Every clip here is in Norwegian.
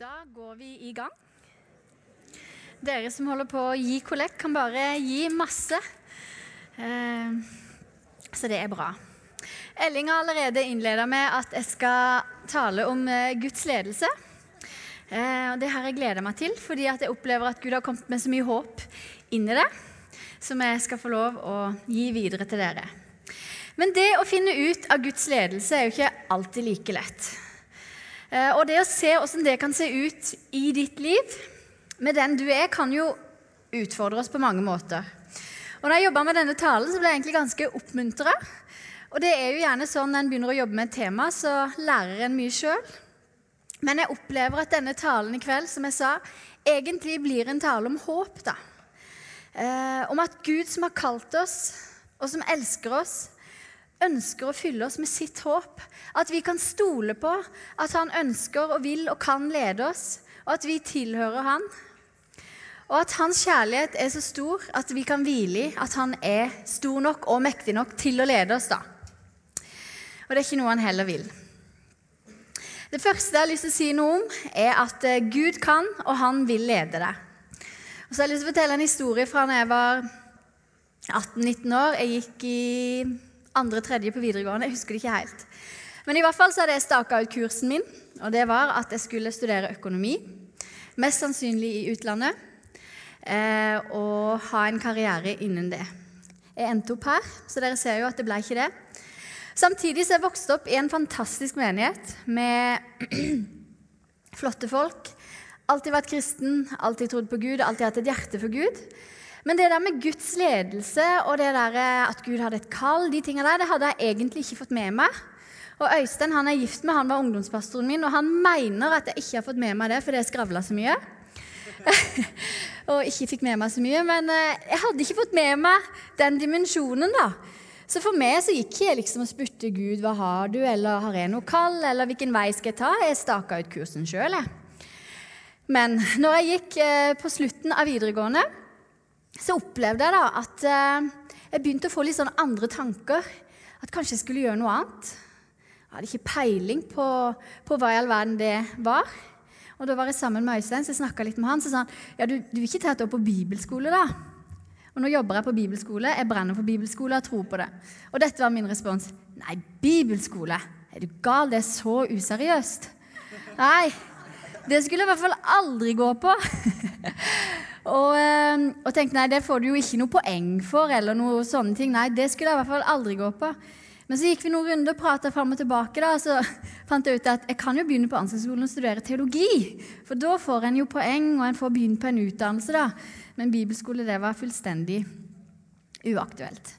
Da går vi i gang. Dere som holder på å gi kollekt, kan bare gi masse. Eh, så det er bra. Elling har allerede innleda med at jeg skal tale om eh, Guds ledelse. Eh, det har jeg gleda meg til, fordi jeg opplever at Gud har kommet med så mye håp inn i det, som jeg skal få lov å gi videre til dere. Men det å finne ut av Guds ledelse er jo ikke alltid like lett. Eh, og det å se hvordan det kan se ut i ditt liv med den du er, kan jo utfordre oss på mange måter. Og når jeg jobba med denne talen, så ble jeg egentlig ganske oppmuntra. Og det er jo gjerne sånn når en begynner å jobbe med et tema, så lærer en mye sjøl. Men jeg opplever at denne talen i kveld, som jeg sa, egentlig blir en tale om håp. da. Eh, om at Gud som har kalt oss, og som elsker oss, ønsker å fylle oss med sitt håp. At vi kan stole på at han ønsker og vil og kan lede oss, og at vi tilhører han. Og at hans kjærlighet er så stor at vi kan hvile i at han er stor nok og mektig nok til å lede oss. da. Og det er ikke noe han heller vil. Det første jeg har lyst til å si noe om, er at eh, Gud kan, og han vil lede deg. Og så har jeg lyst til å fortelle en historie fra da jeg var 18-19 år. Jeg gikk i andre-tredje på videregående. Jeg husker det ikke helt. Men i hvert fall så hadde jeg staka ut kursen min, og det var at jeg skulle studere økonomi. Mest sannsynlig i utlandet. Eh, og ha en karriere innen det. Jeg endte opp her, så dere ser jo at det ble ikke det. Samtidig så jeg vokste opp i en fantastisk menighet med flotte folk. Alltid vært kristen, alltid trodd på Gud, alltid hatt et hjerte for Gud. Men det der med Guds ledelse og det der eh, at Gud hadde et kall, de tingene der, det hadde jeg egentlig ikke fått med meg. Og Øystein han er gift med, han var ungdomspastoren min, og han mener at jeg ikke har fått med meg det fordi jeg skravla så mye. og ikke fikk med meg så mye. Men eh, jeg hadde ikke fått med meg den dimensjonen, da. Så for meg så gikk jeg liksom og spurte Gud hva har du, eller har jeg noe kall, eller hvilken vei skal jeg ta? Jeg staka ut kursen sjøl, jeg. Men når jeg gikk eh, på slutten av videregående, så opplevde jeg da at eh, jeg begynte å få litt sånn andre tanker. At kanskje jeg skulle gjøre noe annet. Jeg hadde ikke peiling på, på hva i all verden det var. Og Da var jeg sammen med Øystein, så jeg snakka litt med han. Så sa han ja, du, du vil ikke ta et år på bibelskole, da? Og nå jobber jeg på bibelskole, jeg brenner for bibelskole og tror på det. Og dette var min respons. Nei, bibelskole? Er du gal? Det er så useriøst. Nei, det skulle jeg i hvert fall aldri gå på. Og, ehm, og tenkte nei, det får du jo ikke noe poeng for, eller noe sånne ting. Nei, det skulle jeg i hvert fall aldri gå på. Men så gikk vi noen runder og prata fram og tilbake, da, og så fant jeg ut at jeg kan jo begynne på Ansgarskolen og studere teologi. For da får en jo poeng, og en får begynne på en utdannelse, da. Men bibelskole, det var fullstendig uaktuelt.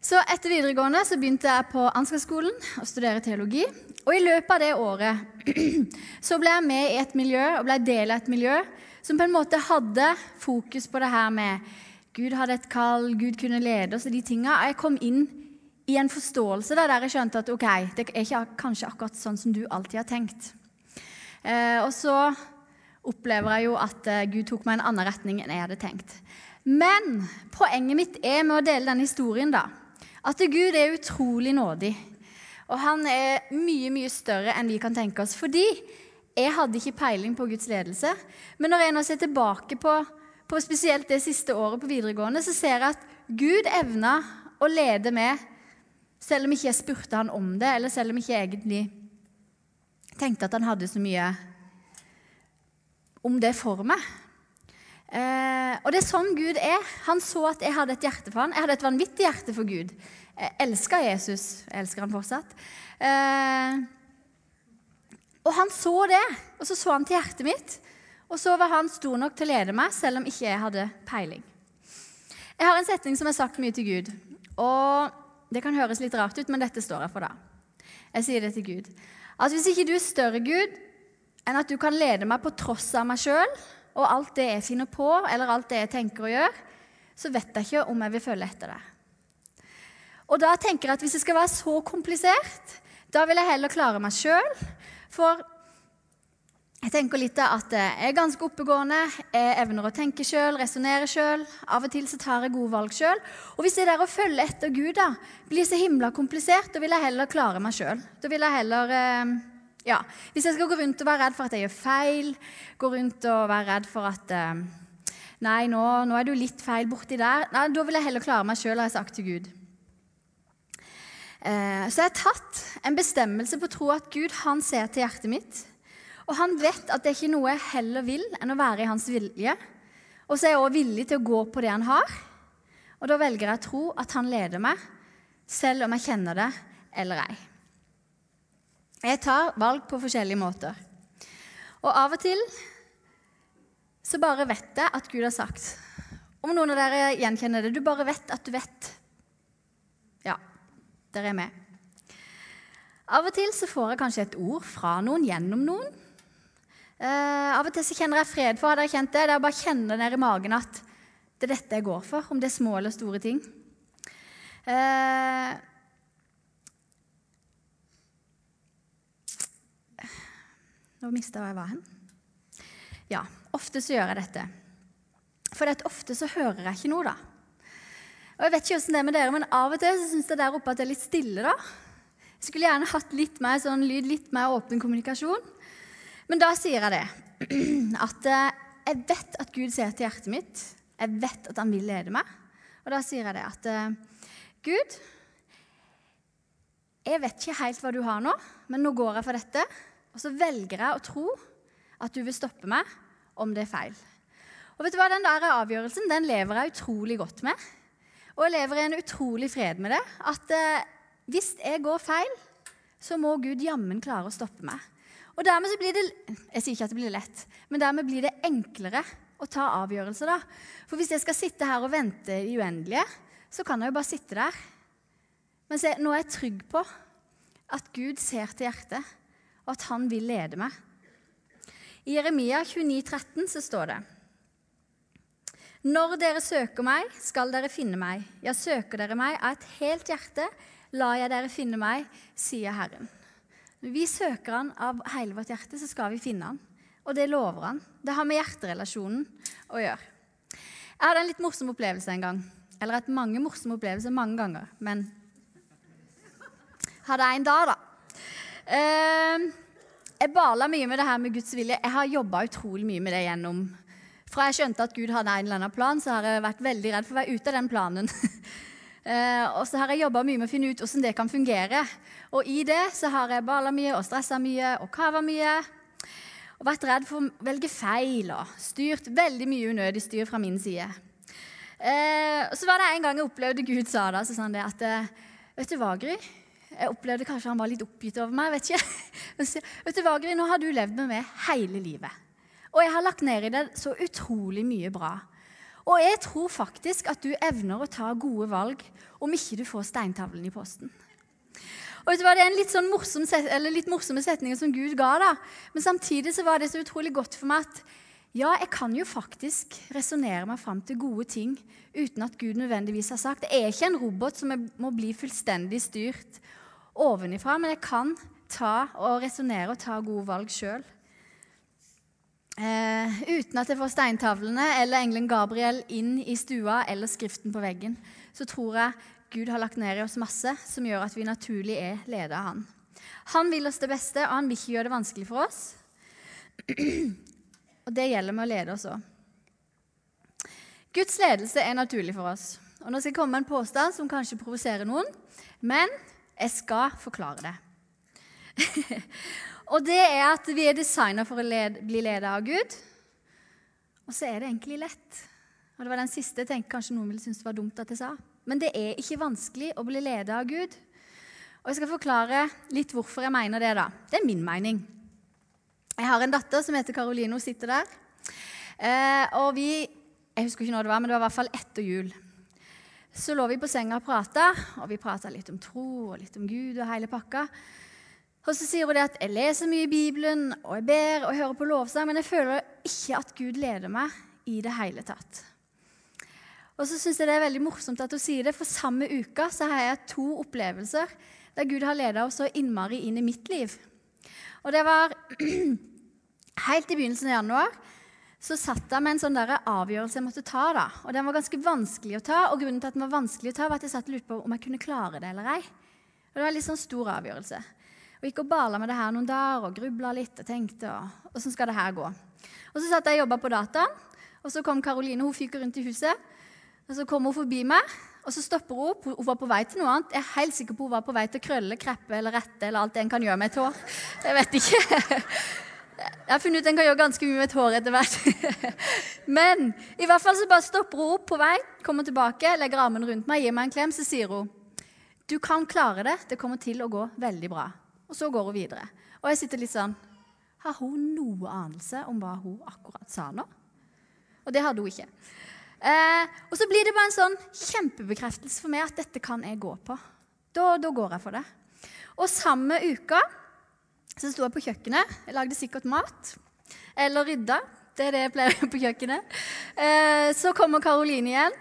Så etter videregående så begynte jeg på Ansgarskolen å studere teologi. Og i løpet av det året så ble jeg med i et miljø og ble del av et miljø som på en måte hadde fokus på det her med Gud hadde et kall, Gud kunne lede oss og de tinga. Jeg kom inn i en forståelse der jeg skjønte at ok, det er ikke kanskje akkurat sånn som du alltid har tenkt. Eh, og så opplever jeg jo at eh, Gud tok meg i en annen retning enn jeg hadde tenkt. Men poenget mitt er med å dele denne historien da, at Gud er utrolig nådig. Og han er mye, mye større enn vi kan tenke oss. Fordi jeg hadde ikke peiling på Guds ledelse. Men når jeg nå ser tilbake på, på spesielt det siste året på videregående, så ser jeg at Gud evna å lede meg, selv om ikke jeg spurte han om det, eller selv om ikke jeg egentlig tenkte at han hadde så mye om det for meg. Eh, og det er sånn Gud er. Han så at jeg hadde et hjerte for han. Jeg hadde et vanvittig hjerte for Gud. Jeg elska Jesus. Jeg elsker han fortsatt. Eh, og han så det, og så så han til hjertet mitt. Og så var han stor nok til å lede meg, selv om ikke jeg hadde peiling. Jeg har en setning som er sagt mye til Gud. Og det kan høres litt rart ut, men dette står jeg for da. Jeg sier det til Gud. At hvis ikke du er større, Gud, enn at du kan lede meg på tross av meg sjøl og alt det jeg finner på, eller alt det jeg tenker å gjøre, så vet jeg ikke om jeg vil følge etter det. Og da tenker jeg at hvis det skal være så komplisert, da vil jeg heller klare meg sjøl. For jeg tenker litt at jeg er ganske oppegående, jeg evner å tenke sjøl, resonnere sjøl. Av og til så tar jeg gode valg sjøl. Og hvis det der å følge etter Gud da, blir så himla komplisert, da vil jeg heller klare meg sjøl. Da vil jeg heller eh, Ja, Hvis jeg skal gå rundt og være redd for at jeg gjør feil, gå rundt og være redd for at eh, Nei, nå, nå, er du litt feil borti der. Nei, Da vil jeg heller klare meg sjøl, har jeg sagt til Gud. Eh, så jeg har tatt en bestemmelse på å tro at Gud han ser til hjertet mitt. Og han vet at det er ikke noe jeg heller vil enn å være i hans vilje. Og så er jeg òg villig til å gå på det han har. Og da velger jeg å tro at han leder meg, selv om jeg kjenner det eller ei. Jeg tar valg på forskjellige måter. Og av og til så bare vet jeg at Gud har sagt. Om noen av dere gjenkjenner det. Du bare vet at du vet. Ja, dere er med. Av og til så får jeg kanskje et ord fra noen gjennom noen. Uh, av og til så kjenner jeg fred for Har dere kjent det? Det er bare å kjenne ned i magen at det er dette jeg går for, om det er små eller store ting. Uh, Nå mista jeg var hen. Ja, ofte så gjør jeg dette. For ofte så hører jeg ikke noe, da. Og Jeg vet ikke hvordan det er med dere, men av og til så syns jeg der oppe at det er litt stille. da. Jeg skulle gjerne hatt litt mer sånn lyd, litt mer åpen kommunikasjon. Men da sier jeg det. At eh, jeg vet at Gud ser til hjertet mitt. Jeg vet at han vil lede meg. Og da sier jeg det at eh, Gud, jeg vet ikke helt hva du har nå, men nå går jeg for dette. Og så velger jeg å tro at du vil stoppe meg om det er feil. Og vet du hva, Den der avgjørelsen den lever jeg utrolig godt med. Og jeg lever i en utrolig fred med det. At eh, hvis jeg går feil, så må Gud jammen klare å stoppe meg. Og dermed så blir det Jeg sier ikke at det blir lett, men dermed blir det enklere å ta avgjørelser. da. For hvis jeg skal sitte her og vente i uendelige, så kan jeg jo bare sitte der. Men se, nå er jeg trygg på at Gud ser til hjertet, og at han vil lede meg. I Jeremia 29, 13 så står det Når dere søker meg, skal dere finne meg. Ja, søker dere meg av et helt hjerte, lar jeg dere finne meg, sier Herren. Når vi søker Han av hele vårt hjerte, så skal vi finne Han. Og det lover Han. Det har med hjerterelasjonen å gjøre. Jeg hadde en litt morsom opplevelse en gang. Eller et mange morsomme opplevelser mange ganger. Men hadde jeg en dag, da. Uh, jeg bala mye med det her med Guds vilje. Jeg har jobba utrolig mye med det gjennom Fra jeg skjønte at Gud hadde en eller annen plan, så har jeg vært veldig redd for å være ute av den planen. uh, og så har jeg jobba mye med å finne ut hvordan det kan fungere. Og i det så har jeg bala mye og stressa mye og kava mye. Og vært redd for å velge feil og styrt veldig mye unødig styr fra min side. Og så var det en gang jeg opplevde Gud sa da, så sa han det at Vet du hva, Gry? Jeg opplevde kanskje han var litt oppgitt over meg. vet ikke. vet du hva, Nå har du levd med meg hele livet. Og jeg har lagt ned i det så utrolig mye bra. Og jeg tror faktisk at du evner å ta gode valg om ikke du får steintavlen i posten. Og vet du hva, Det er en litt, sånn morsom, litt morsomme setninger som Gud ga, da. Men samtidig så var det så utrolig godt for meg at ja, jeg kan jo faktisk resonnere meg fram til gode ting uten at Gud nødvendigvis har sagt. Det er ikke en robot som må bli fullstendig styrt ovenifra, men jeg kan ta og resonnere og ta gode valg sjøl. Eh, uten at jeg får steintavlene eller engelen Gabriel inn i stua eller skriften på veggen, så tror jeg Gud har lagt ned i oss masse som gjør at vi naturlig er ledet av Han. Han vil oss det beste, og han vil ikke gjøre det vanskelig for oss. Og det gjelder med å lede oss òg. Guds ledelse er naturlig for oss. Og Nå skal jeg komme med en påstand som kanskje provoserer noen, men jeg skal forklare det. og det er at vi er designa for å led, bli ledet av Gud. Og så er det egentlig lett. Og det var den siste jeg tenkte kanskje noen ville synes det var dumt at jeg sa. Men det er ikke vanskelig å bli ledet av Gud. Og jeg skal forklare litt hvorfor jeg mener det. da. Det er min mening. Jeg har en datter som heter Karoline. Hun sitter der. Eh, og vi Jeg husker ikke når det var, men det var i hvert fall etter jul så lå vi på senga og prata, og vi prata litt om tro og litt om Gud og hele pakka. Og så sier hun det at jeg leser mye i Bibelen, og jeg ber og hører på lovsang, men jeg føler ikke at Gud leder meg i det hele tatt. Og så syns jeg det er veldig morsomt at hun sier det, for samme uka så har jeg to opplevelser der Gud har leda oss så innmari inn i mitt liv. Og det var helt i begynnelsen av januar så satt jeg med en sånn der avgjørelse jeg måtte ta. da. Og Den var ganske vanskelig å ta, og grunnen til at den var vanskelig å ta, var at jeg satt og lurte på om jeg kunne klare det eller ei. Og Det var en litt sånn stor avgjørelse. Og gikk og bala med det her noen dager og grubla litt og tenkte og, åssen skal det her gå. Og så satt jeg og jobba på dataen, og så kom Karoline. Hun fyker rundt i huset. Og så kommer hun forbi meg, og så stopper hun opp. Hun var på vei til noe annet. Jeg er helt sikker på hun var på vei til å krølle, kreppe eller rette eller alt det en kan gjøre med et hår. Jeg vet ikke. Jeg har funnet ut at en kan gjøre ganske mye med et hår etter hvert. Men i hvert fall så bare stopper hun opp på vei, kommer tilbake, legger armen rundt meg, gir meg en klem, så sier hun du kan klare det. Det kommer til å gå veldig bra. Og så går hun videre. Og jeg sitter litt sånn Har hun noe anelse om hva hun akkurat sa nå? Og det hadde hun ikke. Eh, og så blir det bare en sånn kjempebekreftelse for meg at dette kan jeg gå på. Da, da går jeg for det. Og samme uka så sto jeg på kjøkkenet. Jeg lagde sikkert mat. Eller rydda. Det er det jeg pleier å gjøre på kjøkkenet. Eh, så kommer Karoline igjen.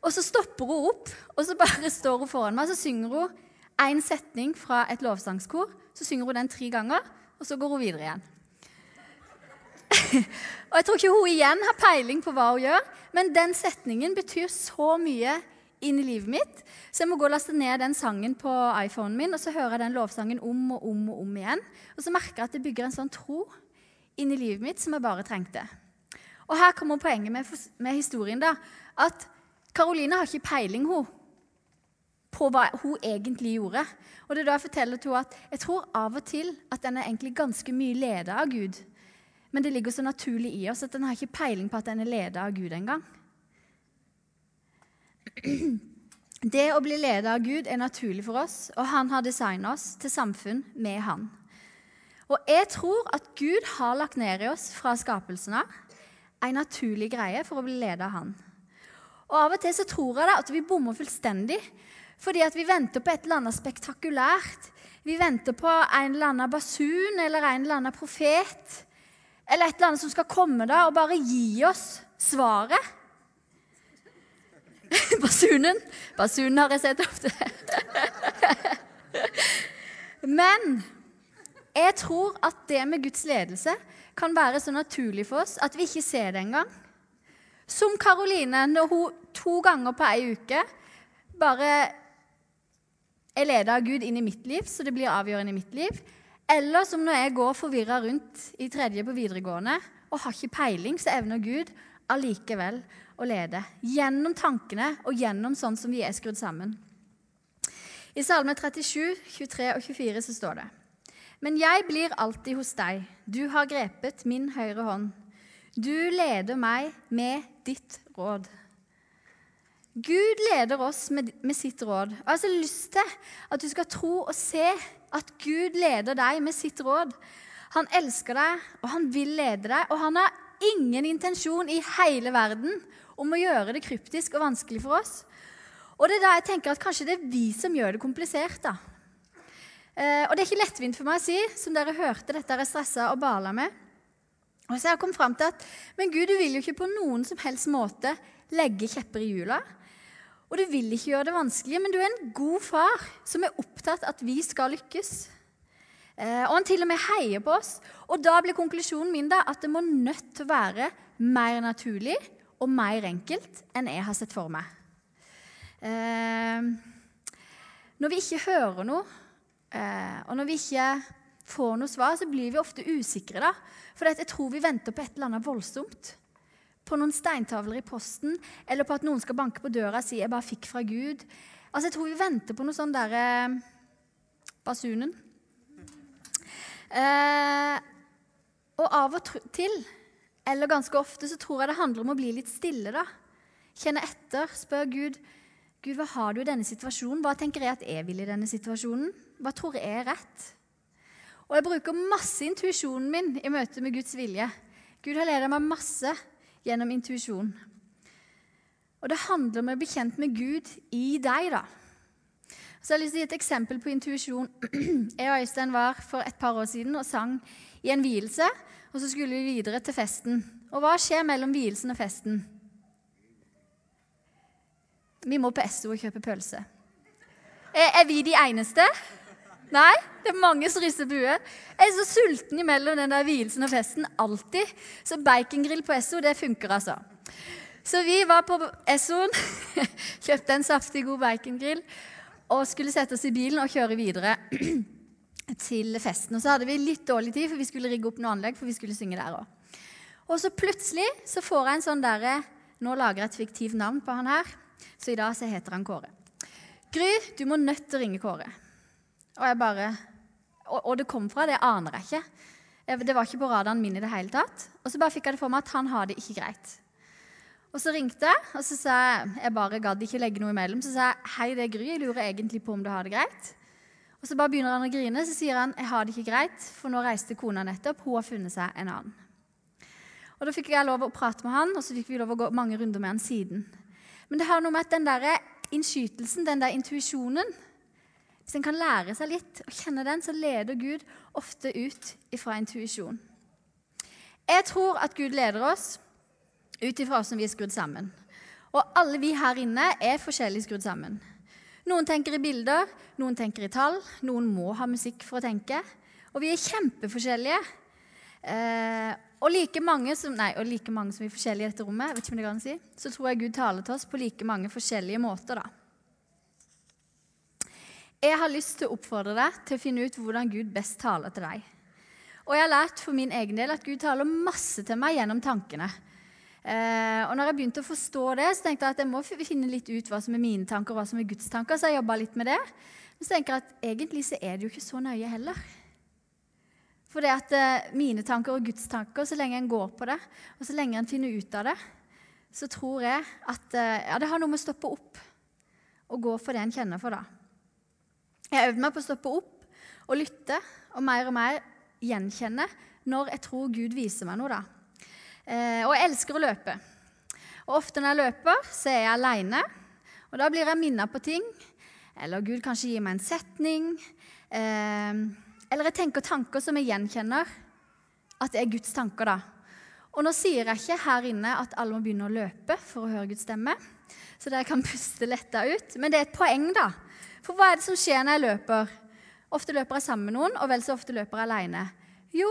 Og så stopper hun opp, og så bare står hun foran meg. Så synger hun én setning fra et lovsangskor. Så synger hun den tre ganger, og så går hun videre igjen. og jeg tror ikke hun igjen har peiling på hva hun gjør, men den setningen betyr så mye inn i livet mitt, så jeg må gå og laste ned den sangen på iPhonen min, og så hører jeg den lovsangen om og om og om igjen. Og så merker jeg at det bygger en sånn tro inn i livet mitt som jeg bare trengte. Og her kommer poenget med, med historien, da. At Karoline har ikke peiling hun, på hva hun egentlig gjorde. Og det er da jeg forteller til henne at jeg tror av og til at den er egentlig ganske mye ledet av Gud. Men det ligger så naturlig i oss at den har ikke peiling på at den er ledet av Gud engang. Det å bli ledet av Gud er naturlig for oss, og han har designet oss til samfunn med han. Og jeg tror at Gud har lagt ned i oss fra skapelsen av en naturlig greie for å bli ledet av han. Og Av og til så tror jeg da at vi bommer fullstendig fordi at vi venter på et eller annet spektakulært. Vi venter på en eller annen basun eller en eller annen profet eller et eller annet som skal komme da og bare gi oss svaret. Basunen. Basunen har jeg sett ofte. Men jeg tror at det med Guds ledelse kan være så naturlig for oss at vi ikke ser det engang. Som Karoline, når hun to ganger på ei uke bare er ledet av Gud inn i mitt liv, så det blir avgjørende i mitt liv. Eller som når jeg går forvirra rundt i tredje på videregående og har ikke peiling, så evner Gud allikevel å lede. Gjennom tankene og gjennom sånn som vi er skrudd sammen. I Salme 37, 23 og 24 så står det Men jeg blir alltid hos deg. Du har grepet min høyre hånd. Du leder meg med ditt råd. Gud leder oss med, med sitt råd. Og jeg har så lyst til at du skal tro og se at Gud leder deg med sitt råd. Han elsker deg, og han vil lede deg, og han har ingen intensjon i hele verden om å gjøre det kryptisk og vanskelig for oss. Og det er da jeg tenker at kanskje det er vi som gjør det komplisert. da. Eh, og det er ikke lettvint for meg å si, som dere hørte, dette er jeg stressa og bala med. Og så jeg har kommet frem til at men Gud, du vil jo ikke på noen som helst måte legge kjepper i hjula. Og du vil ikke gjøre det vanskelig, men du er en god far som er opptatt at vi skal lykkes. Eh, og han til og med heier på oss. Og da blir konklusjonen min da at det må nødt til å være mer naturlig og mer enkelt enn jeg har sett for meg. Eh, når vi ikke hører noe, eh, og når vi ikke får noe svar, så blir vi ofte usikre. da. For jeg tror vi venter på et eller annet voldsomt. På noen steintavler i posten, eller på at noen skal banke på døra og si 'jeg bare fikk fra Gud'. Altså, Jeg tror vi venter på noe sånn derre Basunen. Eh, og av og til eller ganske ofte så tror jeg det handler om å bli litt stille. da. Kjenne etter, spør Gud Gud, hva har du i denne situasjonen. Hva tenker jeg at jeg vil i denne situasjonen? Hva tror jeg er rett? Og jeg bruker masse intuisjonen min i møte med Guds vilje. Gud har ledet meg masse gjennom intuisjon. Og det handler om å bli kjent med Gud i deg, da. Så jeg har lyst til å gi et eksempel på intuisjon. Jeg og Øystein var for et par år siden og sang i en vielse. Og så skulle vi videre til festen. Og hva skjer mellom vielsen og festen? Vi må på Esso og kjøpe pølse. Er, er vi de eneste? Nei, det er mange som rister på huet. Jeg er så sulten imellom den der vielsen og festen alltid. Så bacongrill på Esso, det funker, altså. Så vi var på Essoen, kjøpte en saftig, god bacongrill og skulle sette oss i bilen og kjøre videre. til festen. Og så hadde vi litt dårlig tid, for vi skulle rigge opp noe anlegg, for vi skulle synge der òg. Og så plutselig så får jeg en sånn derre Nå lager jeg et fiktivt navn på han her, så i dag så heter han Kåre. Gry, du må nødt til å ringe Kåre. Og jeg bare Og, og det kom fra, det aner jeg ikke. Det var ikke på radaren min i det hele tatt. Og så bare fikk jeg det for meg at han har det ikke greit. Og så ringte jeg, og så sa jeg jeg bare gadd ikke legge noe imellom. Så sa jeg hei, det er Gry, jeg lurer egentlig på om du har det greit. Og så bare begynner han å grine, så sier han jeg har det ikke greit, for nå reiste kona nettopp. Hun har funnet seg en annen. Og Da fikk jeg lov å prate med han, og så fikk vi lov å gå mange runder med han siden. Men det har noe med at den der innskytelsen, den der intuisjonen Hvis en kan lære seg litt og kjenne den, så leder Gud ofte ut ifra intuisjon. Jeg tror at Gud leder oss ut ifra hvordan vi er skrudd sammen. Og alle vi her inne er forskjellig skrudd sammen. Noen tenker i bilder, noen tenker i tall, noen må ha musikk for å tenke. Og vi er kjempeforskjellige. Eh, og, like som, nei, og like mange som er forskjellige i dette rommet, vet ikke om det kan si, så tror jeg Gud taler til oss på like mange forskjellige måter. da. Jeg har lyst til å oppfordre deg til å finne ut hvordan Gud best taler til deg. Og jeg har lært for min egen del at Gud taler masse til meg gjennom tankene. Eh, og når jeg begynte å forstå det, så tenkte jeg at jeg må finne litt ut hva som er mine tanker og hva som er Guds tanker. Så jeg jobba litt med det. Men så tenker jeg at egentlig så er det jo ikke så nøye heller. For det at eh, mine tanker og Guds tanker, så lenge en går på det, og så lenge en finner ut av det, så tror jeg at eh, ja, det har noe med å stoppe opp og gå for det en kjenner for, da. Jeg øvde meg på å stoppe opp og lytte og mer og mer gjenkjenne når jeg tror Gud viser meg noe. da. Eh, og jeg elsker å løpe. Og Ofte når jeg løper, så er jeg aleine. Og da blir jeg minnet på ting. Eller Gud kanskje gir meg en setning. Eh, eller jeg tenker tanker som jeg gjenkjenner at det er Guds tanker. da. Og nå sier jeg ikke her inne at alle må begynne å løpe for å høre Guds stemme, så dere kan puste letta ut. Men det er et poeng, da. For hva er det som skjer når jeg løper? Ofte løper jeg sammen med noen, og vel så ofte løper jeg aleine. Jo,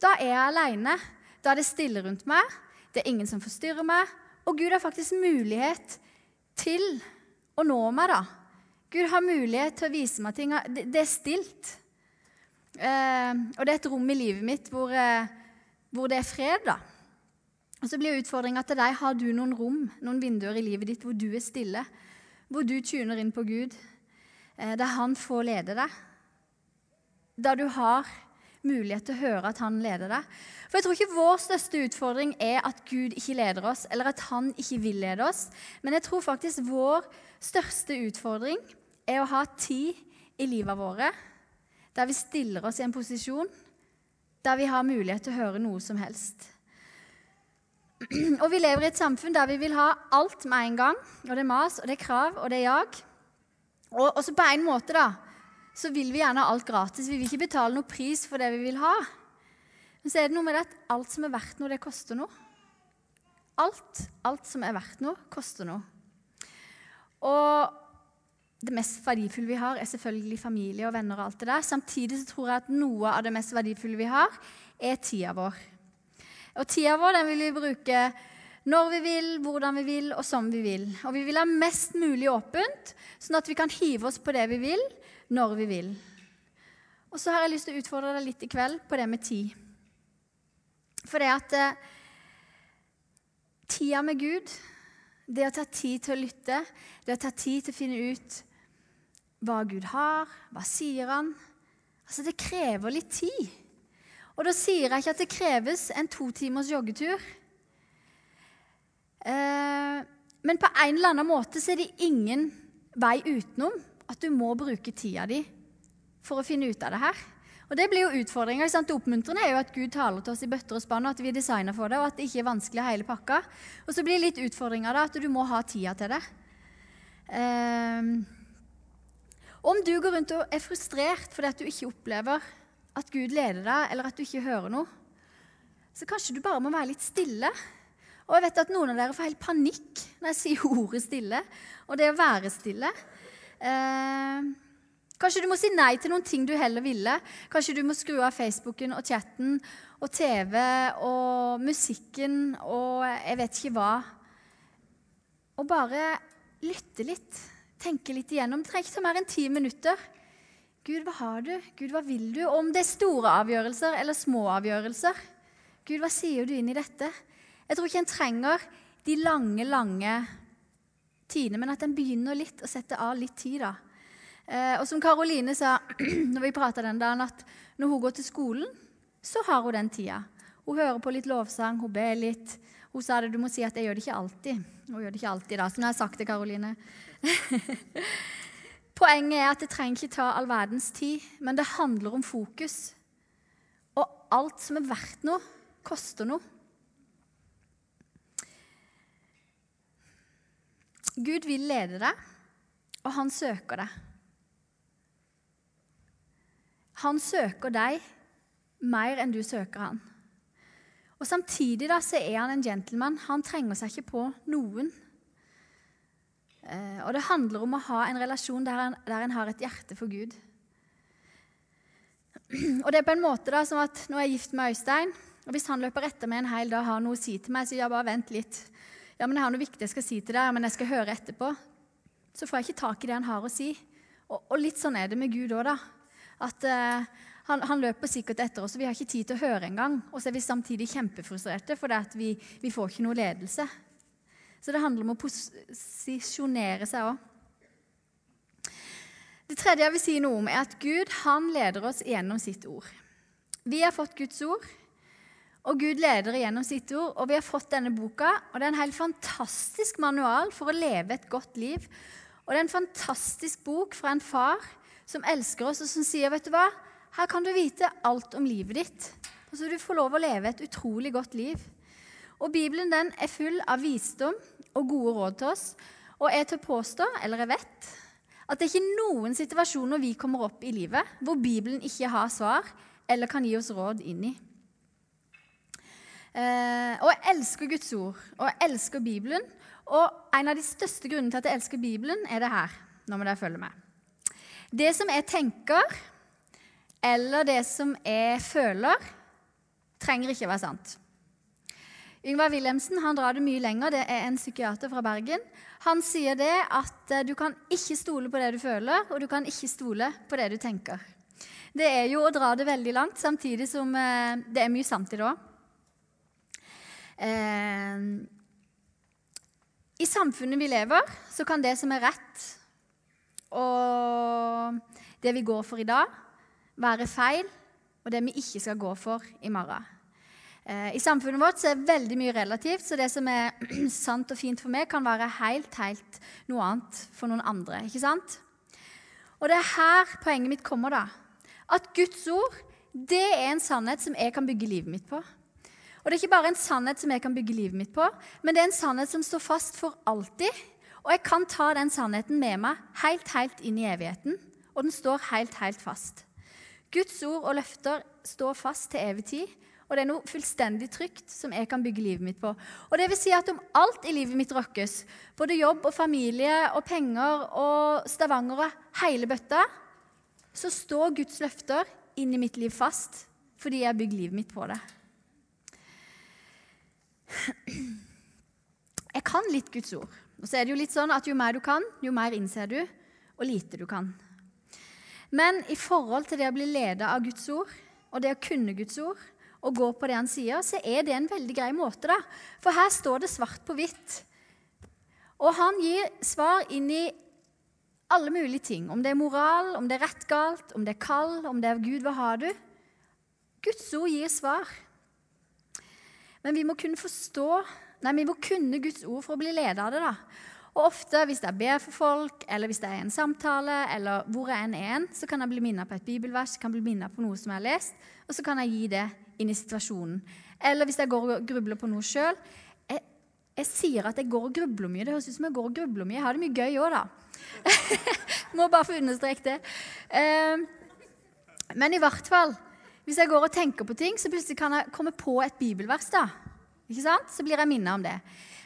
da er jeg aleine. Da er det stille rundt meg, det er ingen som forstyrrer meg, og Gud har faktisk mulighet til å nå meg, da. Gud har mulighet til å vise meg ting. Det, er stilt. Eh, og det er et rom i livet mitt hvor, eh, hvor det er fred, da. Og så blir utfordringa til deg har du noen rom, noen vinduer i livet ditt hvor du er stille, hvor du tuner inn på Gud, eh, der Han får lede deg. Da du har mulighet til å høre at han leder deg. For jeg tror ikke vår største utfordring er at Gud ikke leder oss, eller at han ikke vil lede oss. Men jeg tror faktisk vår største utfordring er å ha tid i livet våre der vi stiller oss i en posisjon der vi har mulighet til å høre noe som helst. Og vi lever i et samfunn der vi vil ha alt med en gang. Og det er mas, og det er krav, og det er jag. Og så på en måte, da, så vil vi gjerne ha alt gratis. Vi vil ikke betale noe pris for det vi vil ha. Men så er det noe med det at alt som er verdt noe, det koster noe. Alt, alt som er verdt noe, koster noe. Og det mest verdifulle vi har, er selvfølgelig familie og venner. og alt det der. Samtidig så tror jeg at noe av det mest verdifulle vi har, er tida vår. Og tida vår den vil vi bruke når vi vil, hvordan vi vil, og som vi vil. Og vi vil ha mest mulig åpent, sånn at vi kan hive oss på det vi vil, når vi vil. Og så har jeg lyst til å utfordre deg litt i kveld på det med tid. For det at eh, tida med Gud, det å ta tid til å lytte, det å ta tid til å finne ut hva Gud har, hva sier han Altså, det krever litt tid. Og da sier jeg ikke at det kreves en to timers joggetur. Eh, men på en eller annen måte så er det ingen vei utenom at du må bruke tida di for å finne ut av det her. Og Det blir jo utfordringa. Det oppmuntrende er jo at Gud taler til oss i bøtter og spann, og at vi er designer for det, og at det ikke er vanskelig hele pakka. Og så blir det litt utfordringa at du må ha tida til det. Um, om du går rundt og er frustrert fordi at du ikke opplever at Gud leder deg, eller at du ikke hører noe, så kanskje du bare må være litt stille. Og jeg vet at noen av dere får helt panikk når jeg sier ordet stille, og det å være stille. Eh, kanskje du må si nei til noen ting du heller ville. Kanskje du må skru av Facebooken og chatten og TV og musikken og jeg vet ikke hva. Og bare lytte litt, tenke litt igjennom. Det trenger ikke ta mer enn ti minutter. Gud, hva har du? Gud, hva vil du? Om det er store avgjørelser eller små avgjørelser. Gud, hva sier du inn i dette? Jeg tror ikke en trenger de lange, lange tidene, men at en begynner litt å sette av litt tid. da. Eh, og som Karoline sa når vi prata den dagen, at når hun går til skolen, så har hun den tida. Hun hører på litt lovsang, hun ber litt. Hun sa det, du må si at jeg gjør det ikke alltid. Hun gjør det ikke alltid da, som jeg har sagt til Karoline. Poenget er at det trenger ikke ta all verdens tid, men det handler om fokus. Og alt som er verdt noe, koster noe. Gud vil lede deg, og han søker deg. Han søker deg mer enn du søker han. Og Samtidig da, så er han en gentleman. Han trenger seg ikke på noen. Eh, og det handler om å ha en relasjon der en, der en har et hjerte for Gud. Og det er på en måte da, som at Nå er jeg gift med Øystein, og hvis han løper etter meg en hel dag og har noe å si til meg, så sier jeg bare vent litt. Ja, men jeg har noe viktig jeg skal si til deg, men jeg skal høre etterpå. Så får jeg ikke tak i det han har å si. Og, og litt sånn er det med Gud òg, da. At eh, han, han, løper sikkert etter oss, og vi har ikke tid til å høre engang. Og så er vi samtidig kjempefrustrerte fordi vi, vi får ikke noe ledelse. Så det handler om å posisjonere seg òg. Det tredje jeg vil si noe om, er at Gud han leder oss gjennom sitt ord. Vi har fått Guds ord, og Gud leder gjennom sitt ord. Og vi har fått denne boka, og det er en helt fantastisk manual for å leve et godt liv. Og det er en fantastisk bok fra en far som elsker oss, og som sier, vet du hva, her kan du vite alt om livet ditt. Og så du får lov å leve et utrolig godt liv. Og Bibelen den er full av visdom og gode råd til oss. Og jeg tør påstå, eller jeg vet, at det er ikke noen situasjoner vi kommer opp i livet hvor Bibelen ikke har svar eller kan gi oss råd inn i. Eh, og jeg elsker Guds ord, og jeg elsker Bibelen. Og en av de største grunnene til at jeg elsker Bibelen, er det her. Nå må dere følge med. Det som jeg tenker, eller det som jeg føler, trenger ikke være sant. Yngvar Wilhelmsen han drar det mye lenger. Det er en psykiater fra Bergen. Han sier det at eh, du kan ikke stole på det du føler, og du kan ikke stole på det du tenker. Det er jo å dra det veldig langt, samtidig som eh, det er mye sant i det òg. Eh, I samfunnet vi lever, så kan det som er rett, og det vi går for i dag, være feil, og det vi ikke skal gå for i morgen. Eh, I samfunnet vårt så er veldig mye relativt, så det som er sant og fint for meg, kan være helt, helt noe annet for noen andre. ikke sant? Og det er her poenget mitt kommer, da. At Guds ord det er en sannhet som jeg kan bygge livet mitt på. Og det er ikke bare en sannhet som jeg kan bygge livet mitt på, men det er en sannhet som står fast for alltid. Og jeg kan ta den sannheten med meg helt, helt inn i evigheten. Og den står helt, helt fast. Guds ord og løfter står fast til evig tid. Og det er noe fullstendig trygt som jeg kan bygge livet mitt på. Og det vil si at om alt i livet mitt rokkes, både jobb og familie og penger og Stavanger og hele bøtta, så står Guds løfter inn i mitt liv fast fordi jeg bygd livet mitt på det. Jeg kan litt Guds ord. Og så er det jo litt sånn at jo mer du kan, jo mer innser du, og lite du kan. Men i forhold til det å bli leda av Guds ord og det å kunne Guds ord, og gå på det han sier, så er det en veldig grei måte. da. For her står det svart på hvitt. Og han gir svar inn i alle mulige ting. Om det er moral, om det er rett galt, om det er kall, om det er Gud, hva har du? Guds ord gir svar. Men vi må kunne forstå Nei, vi må kunne Guds ord for å bli ledet av det. da. Og ofte hvis jeg ber for folk, eller hvis det er en samtale, eller hvor jeg enn er, så kan jeg bli minnet på et bibelvers, kan bli minnet på noe som jeg har lest, og så kan jeg gi det inn i situasjonen. Eller hvis jeg går og grubler på noe sjøl. Jeg, sier at jeg går og grubler mye. Det høres ut som jeg går og grubler mye. Jeg har det mye gøy òg, da. Må bare få understreke det. Uh, men i hvert fall, hvis jeg går og tenker på ting, så plutselig kan jeg komme på et bibelvers. da. Ikke sant? Så blir jeg minnet om det.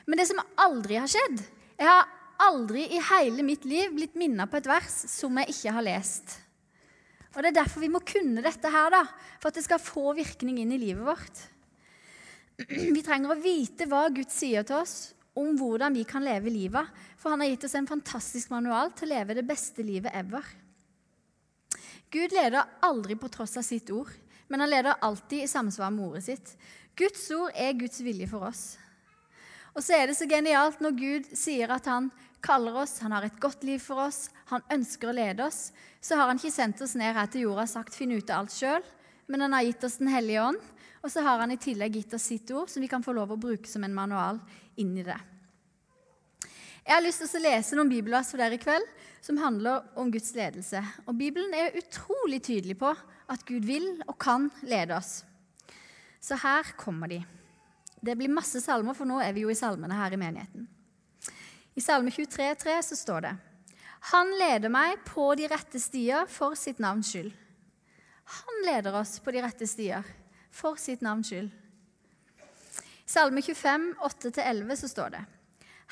Men det som aldri har skjedd Jeg har aldri i hele mitt liv blitt minnet på et vers som jeg ikke har lest. Og Det er derfor vi må kunne dette her, da, for at det skal få virkning inn i livet vårt. Vi trenger å vite hva Gud sier til oss om hvordan vi kan leve livet. For han har gitt oss en fantastisk manual til å leve det beste livet ever. Gud leder aldri på tross av sitt ord, men han leder alltid i samsvar med ordet sitt. Guds ord er Guds vilje for oss. Og så er det så genialt når Gud sier at han kaller oss, han har et godt liv for oss, han ønsker å lede oss, så har han ikke sendt oss ned her til jorda og sagt 'finn ut av alt sjøl', men han har gitt oss Den hellige ånd, og så har han i tillegg gitt oss sitt ord, som vi kan få lov å bruke som en manual inn i det. Jeg har lyst til å lese noen bibelvers for dere i kveld som handler om Guds ledelse. Og Bibelen er utrolig tydelig på at Gud vil og kan lede oss. Så her kommer de. Det blir masse salmer, for nå er vi jo i salmene her i menigheten. I Salme 23, 23,3 så står det Han leder meg på de rette stier for sitt navns skyld. Han leder oss på de rette stier for sitt navns skyld. I Salme 25, 8-11 så står det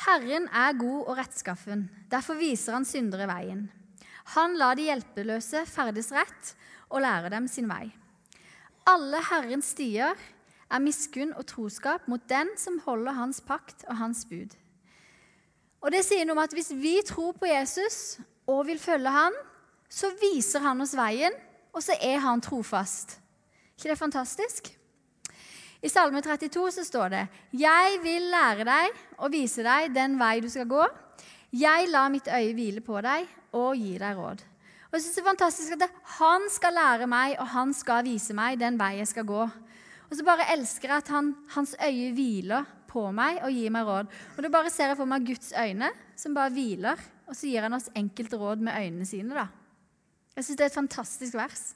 Herren er god og rettskaffen, derfor viser han syndere veien. Han lar de hjelpeløse ferdes rett og lærer dem sin vei. Alle Herrens stier er miskunn og troskap mot den som holder hans pakt og hans bud. Og det sier noe om at Hvis vi tror på Jesus og vil følge han, så viser han oss veien, og så er han trofast. ikke det fantastisk? I Salme 32 så står det Jeg vil lære deg og vise deg den vei du skal gå. Jeg lar mitt øye hvile på deg og gi deg råd. Og jeg synes det er fantastisk at Han skal lære meg, og han skal vise meg den vei jeg skal gå. Og så bare elsker jeg at han, hans øye hviler på meg og gir meg råd. Og da bare ser jeg for meg Guds øyne som bare hviler, og så gir han oss enkelte råd med øynene sine. da. Jeg syns det er et fantastisk vers.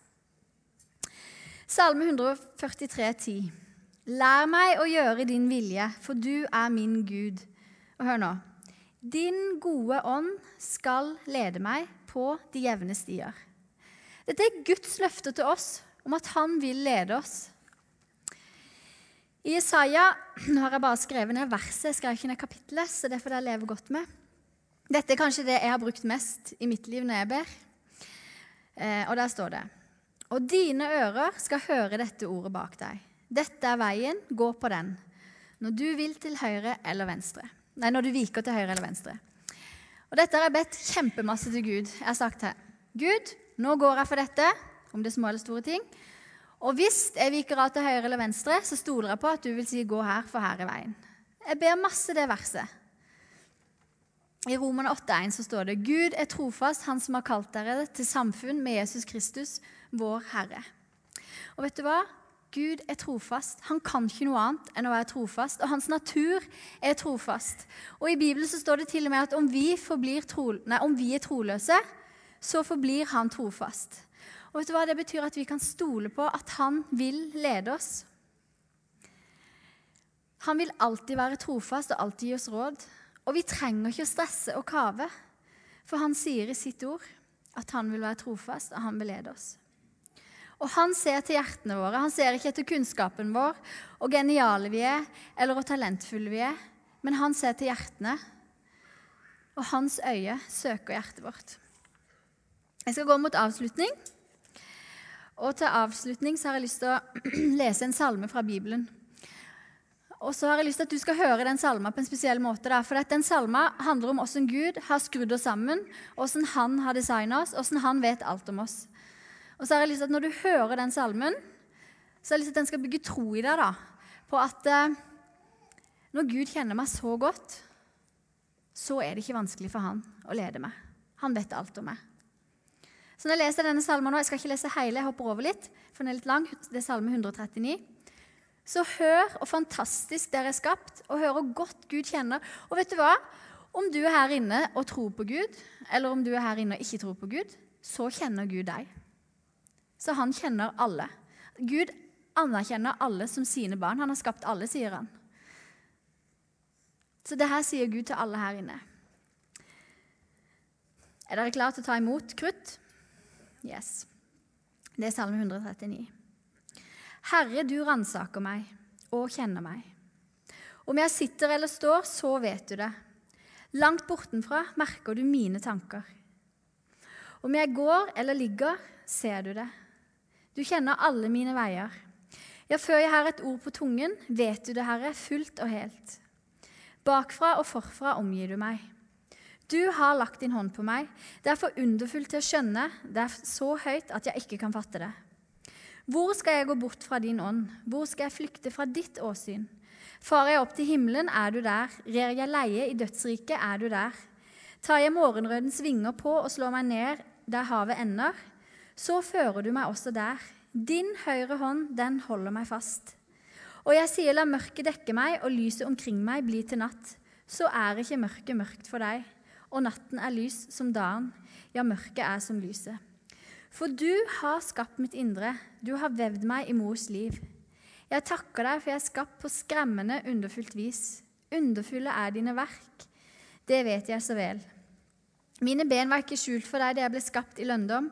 Salme 143, 10. Lær meg å gjøre din vilje, for du er min Gud. Og hør nå. Din gode ånd skal lede meg på de jevne stier. Dette er Guds løfte til oss om at han vil lede oss. I nå har jeg bare skrevet ned verset, jeg skrev ikke ned kapittelet, så det får dere leve godt med. Dette er kanskje det jeg har brukt mest i mitt liv når jeg ber. Eh, og der står det Og dine ører skal høre dette ordet bak deg. Dette er veien, gå på den. Når du vil til høyre eller venstre. Nei, når du viker til høyre eller venstre. Og dette har jeg bedt kjempemasse til Gud. Jeg har sagt her Gud, nå går jeg for dette, om det er små eller store ting. Og hvis jeg viker av til høyre eller venstre, så stoler jeg på at du vil si 'gå her, for her er veien'. Jeg ber masse det verset. I Romerne 8,1 så står det 'Gud er trofast, Han som har kalt dere til samfunn med Jesus Kristus, vår Herre'. Og vet du hva? Gud er trofast. Han kan ikke noe annet enn å være trofast. Og hans natur er trofast. Og i Bibelen så står det til og med at om vi, tro, nei, om vi er troløse, så forblir han trofast. Og vet du hva? Det betyr at vi kan stole på at han vil lede oss. Han vil alltid være trofast og alltid gi oss råd. Og vi trenger ikke å stresse og kave, for han sier i sitt ord at han vil være trofast, og han vil lede oss. Og han ser til hjertene våre. Han ser ikke etter kunnskapen vår og geniale vi er, eller hvor talentfulle vi er, men han ser til hjertene. Og hans øye søker hjertet vårt. Jeg skal gå mot avslutning. Og til avslutning så har jeg lyst til å lese en salme fra Bibelen. Og så har jeg lyst til at du skal høre den salma på en spesiell måte. Da. For den salma handler om hvordan Gud har skrudd oss sammen, hvordan han har designa oss, hvordan han vet alt om oss. Og så har jeg lyst til at når du hører den salmen, så har jeg lyst til at den skal bygge tro i deg da, på at eh, når Gud kjenner meg så godt, så er det ikke vanskelig for han å lede meg. Han vet alt om meg. Så når jeg leser denne salmen nå, Jeg skal ikke lese hele, jeg hopper over litt, for den er litt lang. Det er salme 139. Så hør hvor fantastisk dere er skapt, og hør hvor godt Gud kjenner. Og vet du hva? Om du er her inne og tror på Gud, eller om du er her inne og ikke tror på Gud, så kjenner Gud deg. Så han kjenner alle. Gud anerkjenner alle som sine barn. Han har skapt alle, sier han. Så det her sier Gud til alle her inne. Er dere klare til å ta imot krutt? Yes. Det er Salme 139. Herre, du ransaker meg og kjenner meg. Om jeg sitter eller står, så vet du det. Langt bortenfra merker du mine tanker. Om jeg går eller ligger, ser du det. Du kjenner alle mine veier. Ja, før jeg har et ord på tungen, vet du det, Herre, fullt og helt. Bakfra og forfra omgir du meg. Du har lagt din hånd på meg. Det er for underfullt til å skjønne. Det er så høyt at jeg ikke kan fatte det. Hvor skal jeg gå bort fra din ånd? Hvor skal jeg flykte fra ditt åsyn? Farer jeg opp til himmelen, er du der. Rer jeg leie i dødsriket, er du der. Tar jeg morgenrødens vinger på og slår meg ned der havet ender, så fører du meg også der. Din høyre hånd, den holder meg fast. Og jeg sier, la mørket dekke meg, og lyset omkring meg bli til natt. Så er ikke mørket mørkt for deg og natten er lys som dagen, ja, mørket er som lyset. For du har skapt mitt indre, du har vevd meg i mors liv. Jeg takker deg, for jeg er skapt på skremmende underfullt vis. Underfulle er dine verk, det vet jeg så vel. Mine ben var ikke skjult for deg da jeg ble skapt i lønndom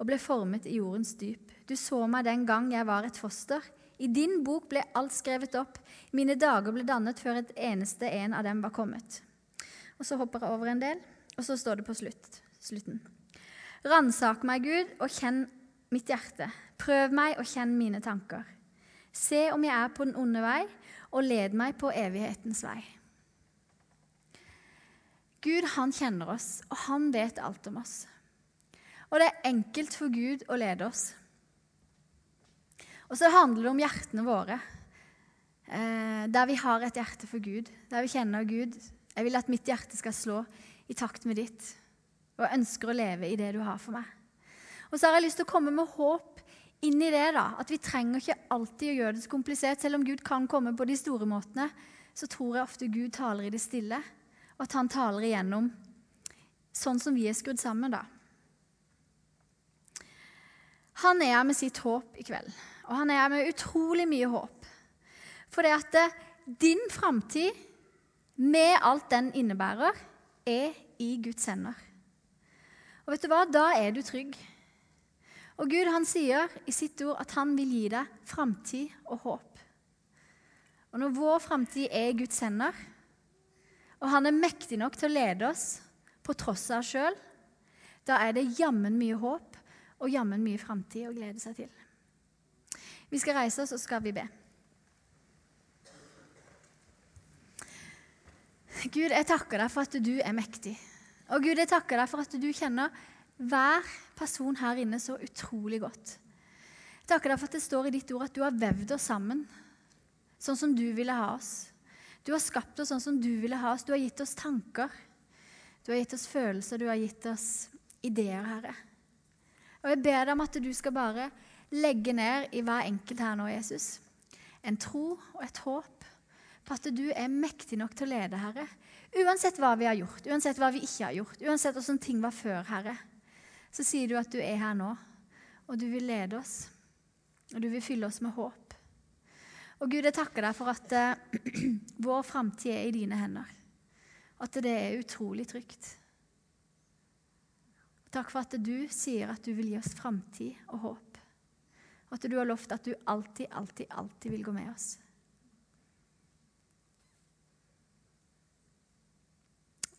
og ble formet i jordens dyp. Du så meg den gang jeg var et foster. I din bok ble alt skrevet opp. Mine dager ble dannet før et eneste en av dem var kommet. Og så hopper jeg over en del, og så står det på slutt, slutten. Ransak meg, Gud, og kjenn mitt hjerte. Prøv meg og kjenn mine tanker. Se om jeg er på den onde vei, og led meg på evighetens vei. Gud, han kjenner oss, og han vet alt om oss. Og det er enkelt for Gud å lede oss. Og så handler det om hjertene våre, eh, der vi har et hjerte for Gud, der vi kjenner Gud, jeg vil at mitt hjerte skal slå i takt med ditt, og jeg ønsker å leve i det du har for meg. Og så har jeg lyst til å komme med håp inn i det, da, at vi trenger ikke alltid å gjøre det så komplisert. Selv om Gud kan komme på de store måtene, så tror jeg ofte Gud taler i det stille, og at han taler igjennom sånn som vi er skrudd sammen, da. Han er her med sitt håp i kveld, og han er her med utrolig mye håp. For det at eh, din framtid med alt den innebærer, er i Guds hender. Og vet du hva? Da er du trygg. Og Gud han sier i sitt ord at han vil gi deg framtid og håp. Og når vår framtid er i Guds hender, og han er mektig nok til å lede oss på tross av oss sjøl, da er det jammen mye håp og jammen mye framtid å glede seg til. Vi skal reise oss, og så skal vi be. Gud, jeg takker deg for at du er mektig. Og Gud, jeg takker deg for at du kjenner hver person her inne så utrolig godt. Jeg takker deg for at det står i ditt ord at du har vevd oss sammen sånn som du ville ha oss. Du har skapt oss sånn som du ville ha oss. Du har gitt oss tanker. Du har gitt oss følelser, du har gitt oss ideer, Herre. Og jeg ber deg om at du skal bare legge ned i hver enkelt her nå, Jesus, en tro og et håp på at du er mektig nok til å lede, Herre. Uansett hva vi har gjort, uansett hva vi ikke har gjort, uansett hvordan ting var før, Herre, så sier du at du er her nå, og du vil lede oss, og du vil fylle oss med håp. Og Gud, jeg takker deg for at uh, vår framtid er i dine hender, at det er utrolig trygt. Takk for at du sier at du vil gi oss framtid og håp, og at du har lovt at du alltid, alltid, alltid vil gå med oss.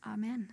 Amen.